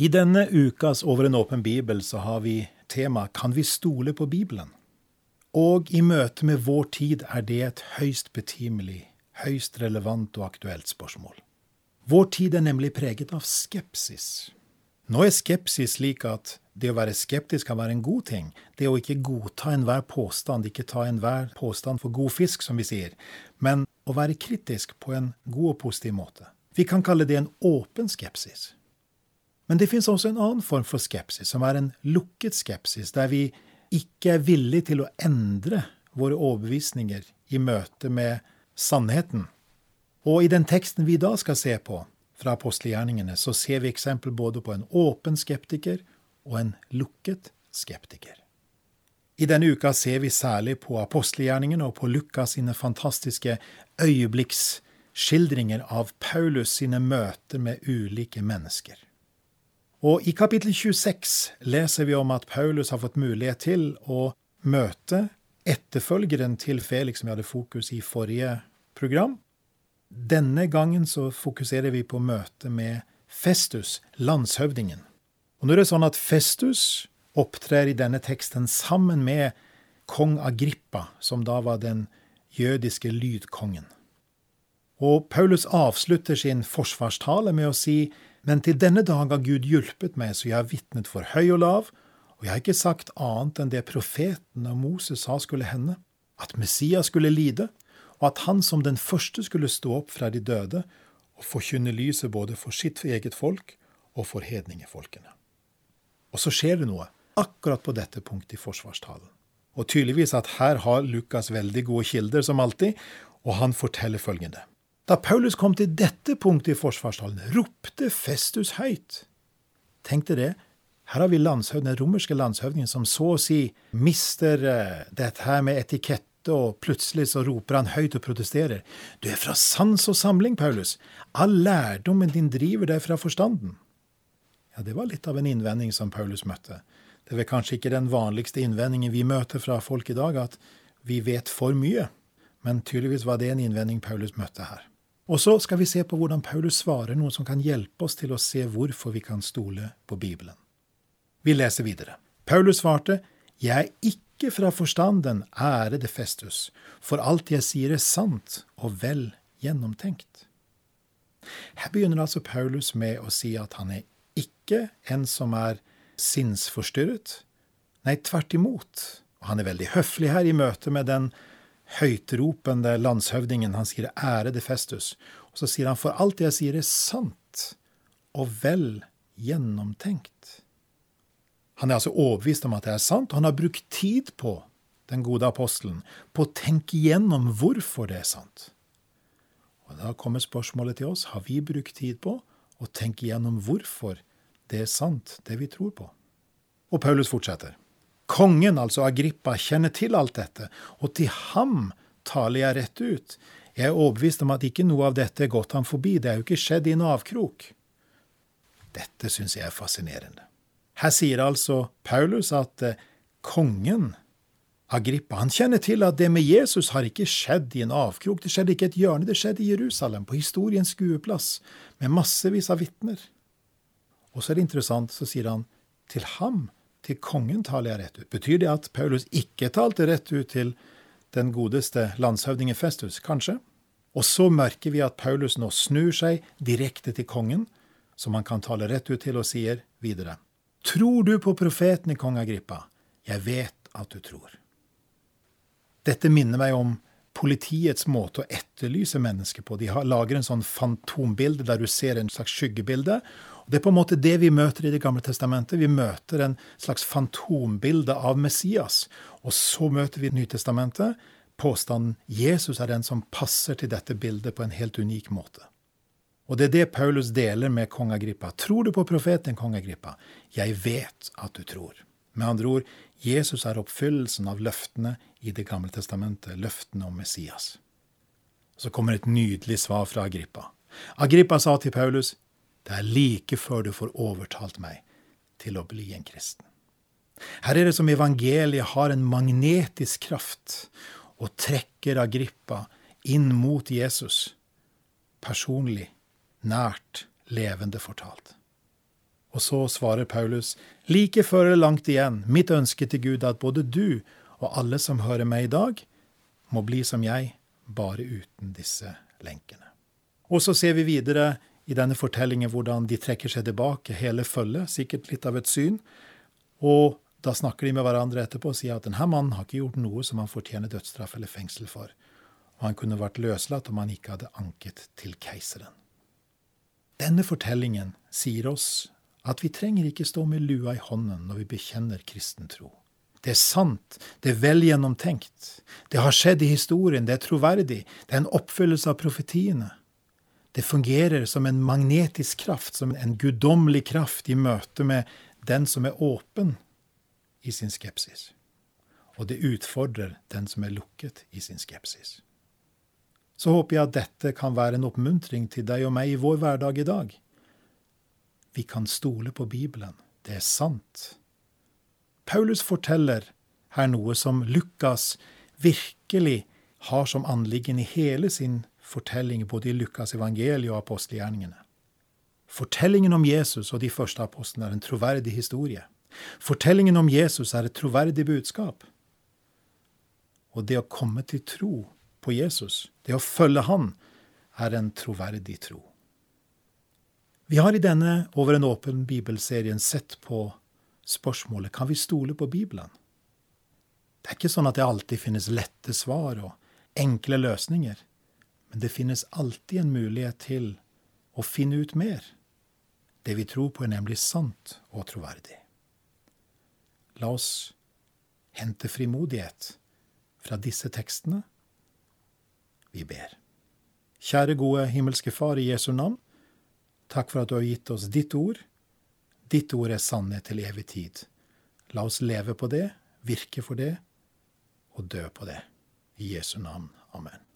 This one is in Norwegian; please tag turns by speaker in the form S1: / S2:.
S1: I denne ukas Over en åpen bibel så har vi tema Kan vi stole på Bibelen? Og i møte med vår tid er det et høyst betimelig, høyst relevant og aktuelt spørsmål. Vår tid er nemlig preget av skepsis. Nå er skepsis slik at det å være skeptisk kan være en god ting. Det å ikke godta enhver påstand, ikke ta enhver påstand for god fisk, som vi sier, men å være kritisk på en god og positiv måte. Vi kan kalle det en åpen skepsis. Men det fins også en annen form for skepsis, som er en lukket skepsis, der vi ikke er villige til å endre våre overbevisninger i møte med sannheten. Og i den teksten vi da skal se på, fra apostelgjerningene, så ser vi eksempel både på en åpen skeptiker og en lukket skeptiker. I denne uka ser vi særlig på apostelgjerningene og på Lukas sine fantastiske øyeblikksskildringer av Paulus sine møter med ulike mennesker. Og i kapittel 26 leser vi om at Paulus har fått mulighet til å møte etterfølgeren til Felix, som vi hadde fokus i forrige program. Denne gangen så fokuserer vi på møtet med Festus, landshøvdingen. Og nå er det sånn at Festus opptrer i denne teksten sammen med kong Agrippa, som da var den jødiske lydkongen. Og Paulus avslutter sin forsvarstale med å si men til denne dag har Gud hjulpet meg, så jeg har vitnet for høy og lav, og jeg har ikke sagt annet enn det profeten og Moses sa skulle hende, at Messias skulle lide, og at han som den første skulle stå opp fra de døde og forkynne lyset både for sitt eget folk og for hedningefolkene. Og så skjer det noe akkurat på dette punktet i forsvarstalen. Og tydeligvis at her har Lukas veldig gode kilder, som alltid, og han forteller følgende. Da Paulus kom til dette punktet i forsvarstalen, ropte Festus høyt. Tenk deg det. Her har vi den romerske landshøvdingen som så å si mister uh, dette her med etikette, og plutselig så roper han høyt og protesterer. Du er fra sans og samling, Paulus. All lærdommen din driver deg fra forstanden. Ja, det var litt av en innvending som Paulus møtte. Det er vel kanskje ikke den vanligste innvendingen vi møter fra folk i dag, at vi vet for mye. Men tydeligvis var det en innvending Paulus møtte her. Og så skal vi se på hvordan Paulus svarer, noe som kan hjelpe oss til å se hvorfor vi kan stole på Bibelen. Vi leser videre. Paulus svarte, Jeg er ikke fra forstanden, ærede Festus, for alt jeg sier er sant og vel gjennomtenkt. Her begynner altså Paulus med å si at han er ikke en som er sinnsforstyrret. Nei, tvert imot. Og han er veldig høflig her i møte med den høytropende landshøvdingen. Han sier 'ærede Festus'. Og så sier han 'for alt jeg sier er sant og vel gjennomtenkt'. Han er altså overbevist om at det er sant, og han har brukt tid på, den gode apostelen, på å tenke igjennom hvorfor det er sant. Og Da kommer spørsmålet til oss har vi brukt tid på å tenke igjennom hvorfor det er sant, det vi tror på. Og Paulus fortsetter. Kongen, altså Agrippa, kjenner til alt dette, og til ham taler jeg rett ut. Jeg er overbevist om at ikke noe av dette er gått ham forbi, det er jo ikke skjedd i en avkrok. Dette syns jeg er fascinerende. Her sier altså Paulus at eh, kongen, Agrippa, han kjenner til at det med Jesus har ikke skjedd i en avkrok, det skjedde ikke et hjørne, det skjedde i Jerusalem, på historiens skueplass, med massevis av vitner. Og så er det interessant, så sier han til ham til kongen taler jeg rett ut. Betyr det at Paulus ikke talte rett ut til den godeste landshøvdingen Festus? Kanskje. Og så merker vi at Paulus nå snur seg direkte til kongen, som han kan tale rett ut til, og sier videre. Tror du på profeten i kong Agrippa? Jeg vet at du tror. Dette minner meg om politiets måte å etterlyse mennesker på. De lager en sånn fantombilde der du ser en slags skyggebilde, det er på en måte det vi møter i Det gamle testamentet. Vi møter en slags fantombilde av Messias. Og så møter vi Nytestamentet. Påstanden Jesus er den som passer til dette bildet på en helt unik måte. Og det er det Paulus deler med kong Agrippa. Tror du på profeten, kong Agrippa? Jeg vet at du tror. Med andre ord, Jesus er oppfyllelsen av løftene i Det gamle testamentet, løftene om Messias. Så kommer et nydelig svar fra Agrippa. Agrippa sa til Paulus, det er like før du får overtalt meg til å bli en kristen. Her er det som evangeliet har en magnetisk kraft og trekker Agrippa inn mot Jesus, personlig, nært, levende fortalt. Og så svarer Paulus, like før eller langt igjen, mitt ønske til Gud er at både du og alle som hører meg i dag, må bli som jeg, bare uten disse lenkene. Og så ser vi videre i denne fortellingen hvordan de trekker seg tilbake, hele følget, sikkert litt av et syn. Og da snakker de med hverandre etterpå og sier at denne mannen har ikke gjort noe som han fortjener dødsstraff eller fengsel for. Og han kunne vært løslatt om han ikke hadde anket til keiseren. Denne fortellingen sier oss at vi trenger ikke stå med lua i hånden når vi bekjenner kristen tro. Det er sant, det er vel gjennomtenkt, det har skjedd i historien, det er troverdig, det er en oppfyllelse av profetiene. Det fungerer som en magnetisk kraft, som en guddommelig kraft i møte med den som er åpen i sin skepsis. Og det utfordrer den som er lukket i sin skepsis. Så håper jeg at dette kan være en oppmuntring til deg og meg i vår hverdag i dag. Vi kan stole på Bibelen. Det er sant. Paulus forteller her noe som Lukas virkelig har som anliggende i hele sin fortelling, både i Lukas evangeliet og apostelgjerningene. Fortellingen om Jesus og de første apostlene er en troverdig historie. Fortellingen om Jesus er et troverdig budskap. Og det å komme til tro på Jesus, det å følge Han, er en troverdig tro. Vi har i denne Over en åpen bibelserien sett på spørsmålet kan vi stole på Bibelen. Det er ikke sånn at det alltid finnes lette svar og enkle løsninger, men det finnes alltid en mulighet til å finne ut mer. Det vi tror på, er nemlig sant og troverdig. La oss hente frimodighet fra disse tekstene. Vi ber. Kjære gode himmelske Far i Jesu navn. Takk for at du har gitt oss ditt ord. Ditt ord er sannhet til evig tid. La oss leve på det, virke for det og dø på det. I Jesu navn. Amen.